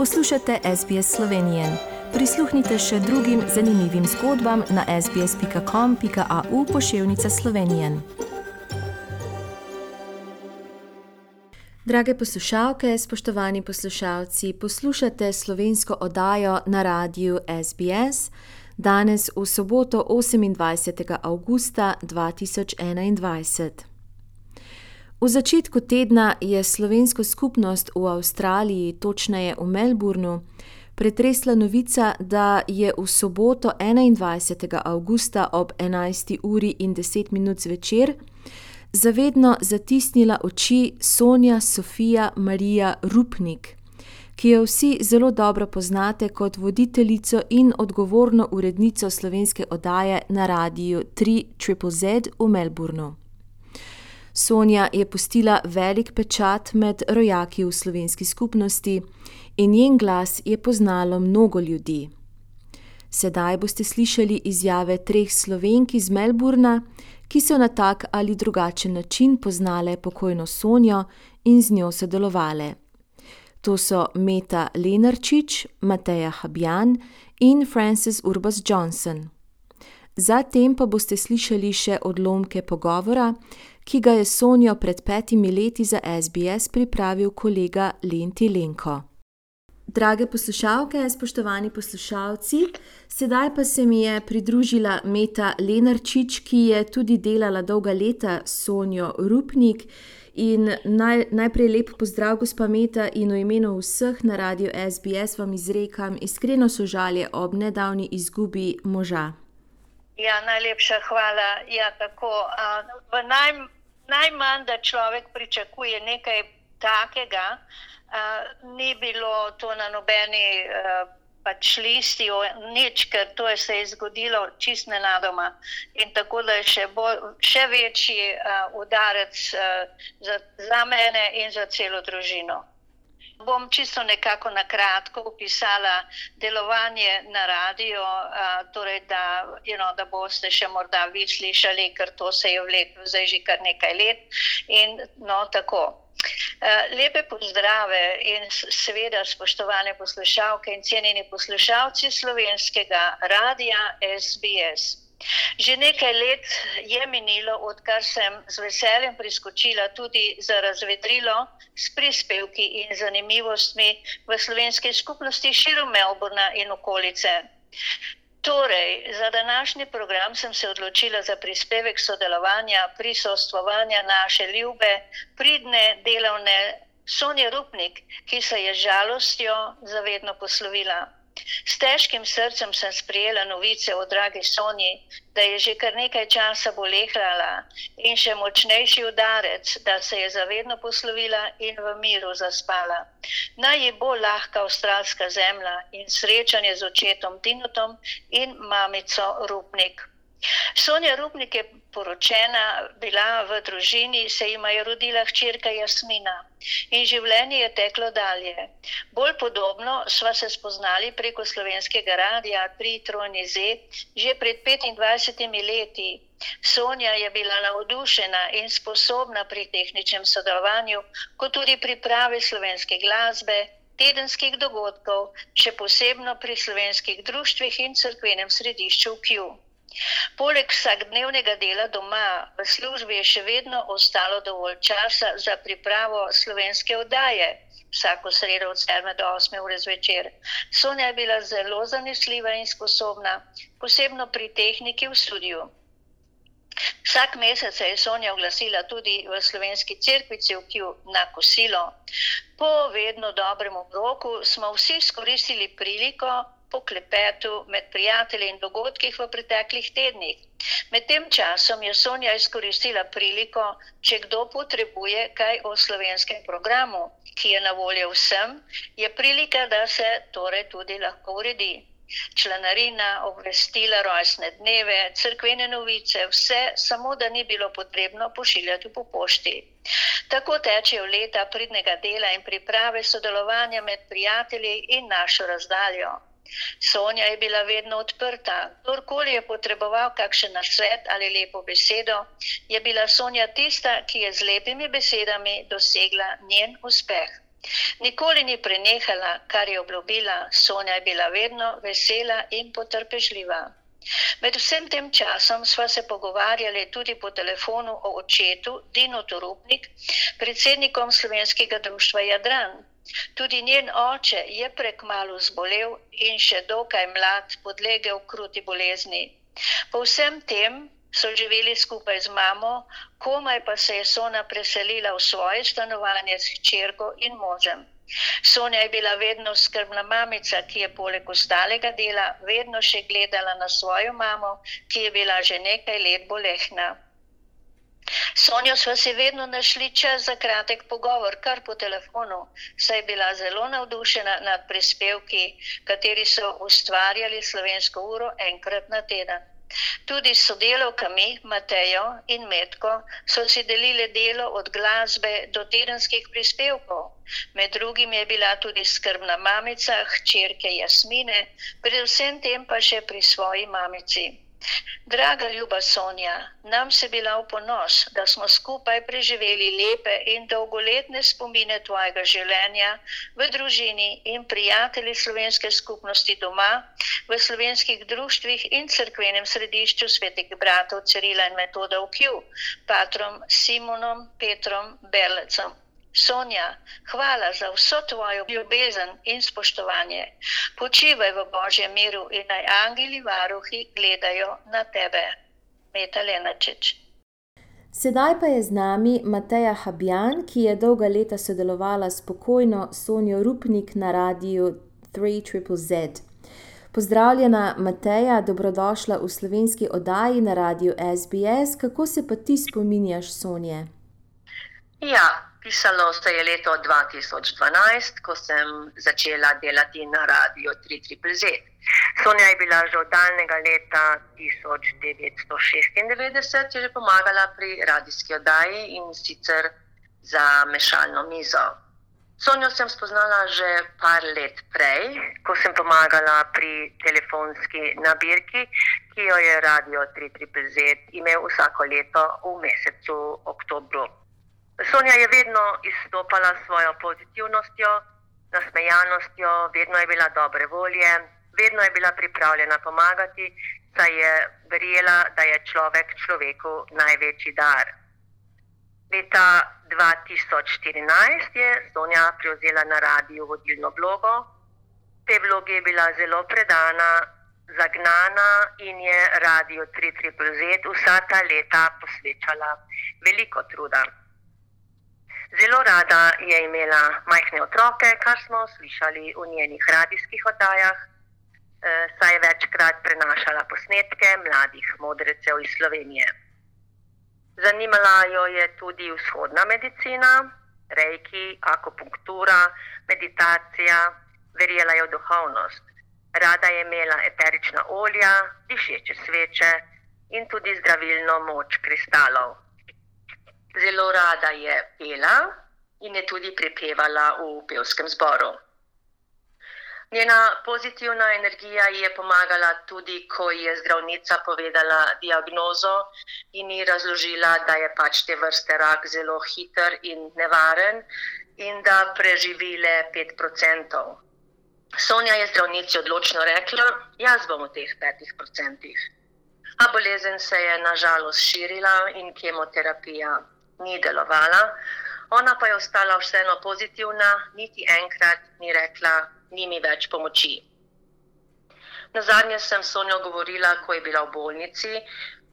Poslušate SBS Slovenije. Prisluhnite še drugim zanimivim zgodbam na sbsp.com.au pošiljka Slovenije. Drage poslušalke, spoštovani poslušalci, poslušate slovensko oddajo na radiju SBS danes v soboto 28. augusta 2021. V začetku tedna je slovensko skupnost v Avstraliji, točneje v Melbournu, pretresla novica, da je v soboto 21. augusta ob 11. uri in 10 minut zvečer zavedno zatisnila oči Sonja Sofija Marija Rupnik, ki jo vsi zelo dobro poznate kot voditeljico in odgovorno urednico slovenske oddaje na radiju 3ZZZ v Melbournu. Sonja je pustila velik pečat med rojaki v slovenski skupnosti in njen glas je poznalo mnogo ljudi. Sedaj boste slišali izjave treh slovenk iz Melbourna, ki so na tak ali drugačen način poznale pokojno Sonjo in z njo sodelovale. To so Meta Lenarčič, Mateja Habjan in Frances Urbas Johnson. Zatem pa boste slišali še odlomke pogovora, ki ga je Sonjo pred petimi leti za SBS pripravil kolega Lenti Lenko. Drage poslušalke, spoštovani poslušalci, sedaj pa se mi je pridružila Meta Lenarčič, ki je tudi delala dolga leta s Sonjo Rupnik. In naj, najprej lep pozdrav, gospa Meta, in v imenu vseh na radiju SBS vam izrekam iskreno sožalje ob nedavni izgubi moža. Ja, najlepša hvala. Ja, tako, a, v naj, najmanj, da človek pričakuje nekaj takega, uh, ni bilo to na nobeni uh, pač listi, nič, ker to je se je zgodilo čist nenadoma. In tako da je še, bolj, še večji uh, udarec uh, za, za mene in za celo družino. Bom čisto nekako na kratko opisala delovanje na radio, torej da, you know, da boste še morda vi slišali, ker to se je vleklo zdaj že kar nekaj let. In, no, tako. Lepe pozdrave in seveda spoštovane poslušalke in cenjeni poslušalci slovenskega radia SBS. Že nekaj let je minilo, odkar sem z veseljem priskočila tudi za razvedrilo s prispevki in zanimivostmi v slovenski skupnosti širom Melbourna in okolice. Torej, za današnji program sem se odločila za prispevek sodelovanja, prisostvovanja naše ljube, pridne, delovne Sonje Rupnik, ki se je žalostjo zavedno poslovila. S težkim srcem sem sprijela novice o dragi Sonji, da je že kar nekaj časa bolehrala in še močnejši udarec, da se je zavedno poslovila in v miru zaspala. Naj ji bo lahka avstralska zemlja in srečanje z očetom Tinotom in mamico Rupnik. Sonja Rupnik je poročena, bila v družini, se jima je rodila hčerka Jasmina in življenje je teklo dalje. Bolj podobno sva se spoznali preko slovenskega radia pri Trojni Z že pred 25 leti. Sonja je bila navdušena in sposobna pri tehničnem sodelovanju, kot tudi priprave slovenske glasbe, tedenskih dogodkov, še posebno pri slovenskih društvih in crkvenem središču Q. Poleg vsakdnevnega dela doma v službi je še vedno ostalo dovolj časa za pripravo slovenske oddaje. Vsako sredo od 7 do 8 ure zvečer. Sonja je bila zelo zanesljiva in sposobna, posebno pri tehniki v studiu. Vsak mesec se je Sonja oglasila tudi v slovenski cerkvici v Kiju na kosilo. Po vedno dobrem obroku smo vsi izkoristili priliko, po klepetu med prijatelji in dogodkih v preteklih tednih. Med tem časom je Sonja izkoristila priliko, če kdo potrebuje kaj o slovenskem programu, ki je na voljo vsem, je prilika, da se torej tudi lahko uredi. Članarina, obvestila, rojstne dneve, crkvene novice, vse, samo da ni bilo potrebno pošiljati po pošti. Tako tečejo leta pridnega dela in priprave sodelovanja med prijatelji in našo razdaljo. Sonja je bila vedno odprta. Kdorkoli je potreboval kakšen nasvet ali lepo besedo, je bila Sonja tista, ki je z lepimi besedami dosegla njen uspeh. Nikoli ni prenehala, kar je obljubila, Sonja je bila vedno vesela in potrpežljiva. Med vsem tem časom sva se pogovarjali tudi po telefonu o očetu Dino Torupnik, predsednikom slovenskega društva Jadran. Tudi njen oče je prek malu zbolel in še dokaj mlad podlegel kruti bolezni. Po vsem tem so živeli skupaj z mamo, komaj pa se je Sona preselila v svoje stanovanje s hčerko in možem. Sonja je bila vedno skrbna mamica, ki je poleg ostalega dela vedno še gledala na svojo mamo, ki je bila že nekaj let bolehna. Sonjo smo si vedno našli čas za kratek pogovor, kar po telefonu, saj je bila zelo navdušena nad prispevki, kateri so ustvarjali slovensko uro enkrat na teden. Tudi s sodelovkami Matejo in Metko so si delili delo od glasbe do tedenskih prispevkov. Med drugim je bila tudi skrbna mamica, hčerke Jasmine, predvsem tem pa še pri svoji mamici. Draga ljuba Sonja, nam se bila v ponos, da smo skupaj preživeli lepe in dolgoletne spomine tvojega življenja v družini in prijatelji slovenske skupnosti doma, v slovenskih društvih in crkvenem središču svetih bratov Cirila in Metoda v Kju, patrom Simonom Petrom Berlecom. Sonja, hvala za vso tvojo ljubezen in spoštovanje. Počivaj v Božjem miru in naj angeli varuhi gledajo na tebe. Meta Lenačič. Sedaj pa je z nami Mateja Habjan, ki je dolga leta sodelovala s pokojno Sonjo Rupnik na radiju 3ZZZ. Pozdravljena, Mateja, dobrodošla v slovenski oddaji na radiju SBS. Kako se pa ti spominjaš, Sonje? Ja, Pisalo se je leto 2012, ko sem začela delati na radiju 3ZZ. Sonja je bila že od daljnega leta 1996, je že pomagala pri radijski oddaji in sicer za mešalno mizo. Sonjo sem spoznala že par let prej, ko sem pomagala pri telefonski nabirki, ki jo je radio 3ZZ imel vsako leto v mesecu oktobru. Sonja je vedno izstopala s svojo pozitivnostjo, nasmejanostjo, vedno je bila dobre volje, vedno je bila pripravljena pomagati, saj je verjela, da je človek človeku največji dar. Leta 2014 je Sonja prevzela na radiju vodilno vlogo. Te vloge je bila zelo predana, zagnana in je radio 3ZZ vsa ta leta posvečala veliko truda. Zelo rada je imela majhne otroke, kar smo slišali v njenih radijskih oddajah, eh, saj je večkrat prenašala posnetke mladih modrecev iz Slovenije. Zanimala jo je tudi vzhodna medicina, rejki, akupunktura, meditacija, verjela je v duhovnost. Rada je imela eterična olja, dišeče sveče in tudi zdravilno moč kristalov zelo rada je pela in je tudi prepevala v pevskem zboru. Njena pozitivna energija ji je pomagala tudi, ko je zdravnica povedala diagnozo in ji razložila, da je pač te vrste rak zelo hiter in nevaren in da preživi le 5%. Sonja je zdravnici odločno rekla: Jaz bom v teh 5%. A bolezen se je nažalost širila in kemoterapija ni delovala. Ona pa je ostala vseeno pozitivna, niti enkrat ni rekla, ni mi več pomoči. Na zadnje sem Sonjo govorila, ko je bila v bolnici.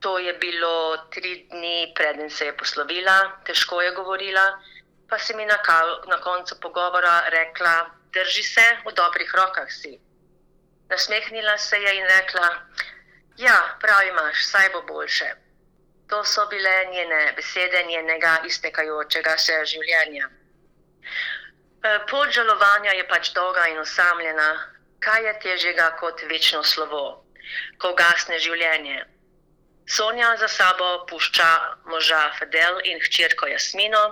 To je bilo tri dni, preden se je poslovila, težko je govorila. Pa si mi na, na koncu pogovora rekla, drži se, v dobrih rokah si. Nasmehnila se je in rekla: Ja, prav imaš, saj bo boljše. To so bile njene besede, njenega iztekajočega se življenja. E, pot žalovanja je pač dolga in osamljena. Kaj je težjega kot večno slovo, ko gasne življenje? Sonja za sabo pušča moža Fidel in hčerko Jasmino.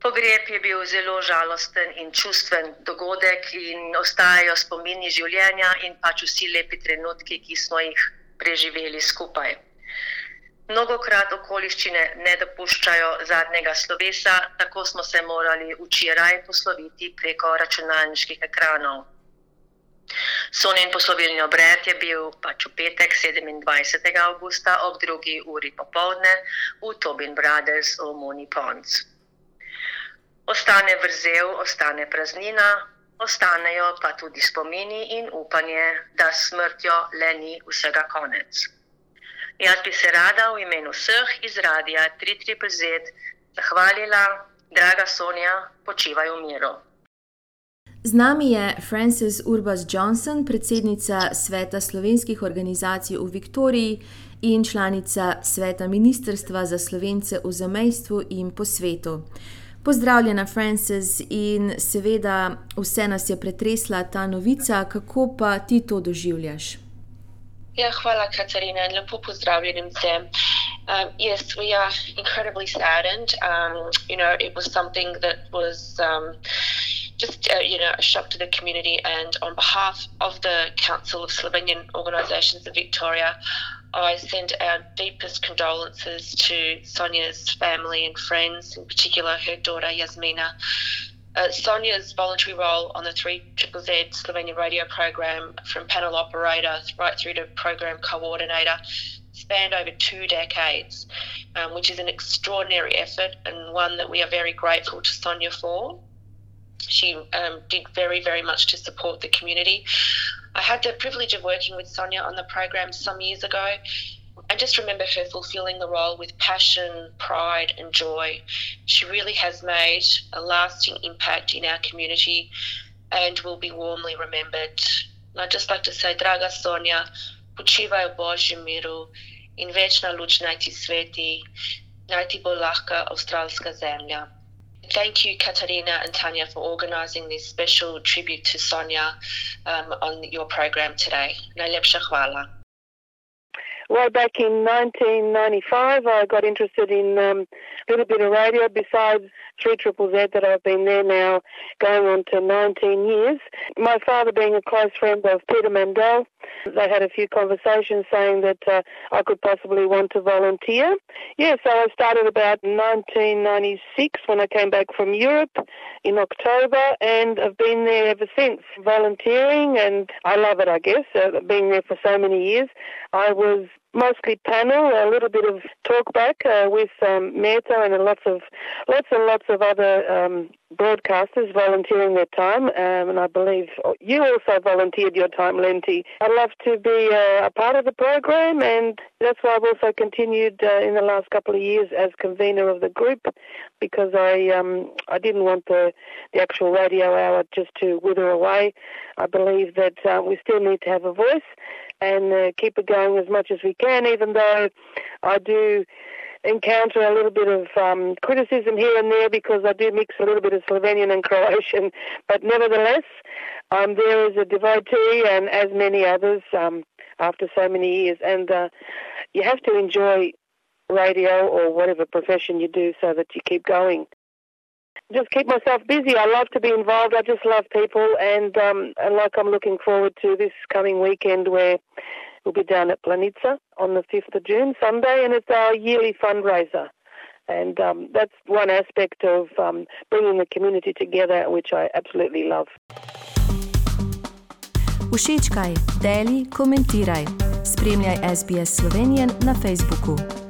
Pogreb je bil zelo žalosten in čustven dogodek, in ostajajo spomini življenja in pač vsi lepi trenutki, ki smo jih preživeli skupaj. Mnogokrat okoliščine ne dopuščajo zadnjega slovesa, tako smo se morali včeraj posloviti preko računalniških ekranov. Sonen poslovilni obred je bil pač v petek 27. augusta ob drugi uri popovdne v Tobin Brothers v Moni Pons. Ostane vrzel, ostane praznina, ostanejo pa tudi spomini in upanje, da smrtjo le ni vsega konec. Jaz bi se rada v imenu vseh iz radia 330 zahvalila, draga Sonja, počivaj v miru. Z nami je Frances Urbas Johnson, predsednica Sveta slovenskih organizacij v Viktoriji in članica Sveta Ministrstva za slovence v zamejstvu in po svetu. Pozdravljena, Frances, in seveda vse nas je pretresla ta novica, kako pa ti to doživljaš? Ja, hvala, Katarina, in lepo pozdravljenim vsem. Um, yes, we are incredibly saddened. Um, you know, it was something that was um, just, uh, you know, a shock to the community. And on behalf of the Council of Slovenian Organisations of Victoria, I send our deepest condolences to Sonia's family and friends, in particular her daughter Yasmina, uh, Sonia's voluntary role on the 3 Triple Z Slovenian radio program, from panel operator right through to program coordinator, spanned over two decades, um, which is an extraordinary effort and one that we are very grateful to Sonia for. She um, did very, very much to support the community. I had the privilege of working with Sonia on the program some years ago, I just remember her fulfilling the role with passion, pride, and joy. She really has made a lasting impact in our community and will be warmly remembered. And I'd just like to say, draga Sonia, počivaj v Božjem miru in večna sveti, bo zemlja. Thank you, Katarina and Tanya, for organising this special tribute to Sonia um, on your program today. Najlepša hvala. Way back in 1995, I got interested in um, a little bit of radio besides 3 Triple Z that I've been there now going on to 19 years. My father being a close friend of Peter Mandel, they had a few conversations saying that uh, I could possibly want to volunteer. Yeah, so I started about 1996 when I came back from Europe in October and I've been there ever since volunteering and I love it, I guess, uh, being there for so many years. I was mostly panel, a little bit of talk back uh, with um, Meta and lots of lots and lots of other um, broadcasters volunteering their time, um, and I believe you also volunteered your time, Lenti. I'd love to be uh, a part of the program, and that's why I've also continued uh, in the last couple of years as convener of the group, because I um, I didn't want the the actual radio hour just to wither away. I believe that uh, we still need to have a voice and uh, keep it going as much as we can, even though I do encounter a little bit of um, criticism here and there because I do mix a little bit of Slovenian and Croatian. But nevertheless, I'm there as a devotee and as many others um, after so many years. And uh, you have to enjoy radio or whatever profession you do so that you keep going. Just keep myself busy. I love to be involved. I just love people, and um, and like I'm looking forward to this coming weekend where We'll be down at Planica on the 5th of June, Sunday, and it's our yearly fundraiser. And um, that's one aspect of um, bringing the community together, which I absolutely love. Všečkaj, deli, komentiraj. Spremljaj SBS Slovenijo na Facebooku.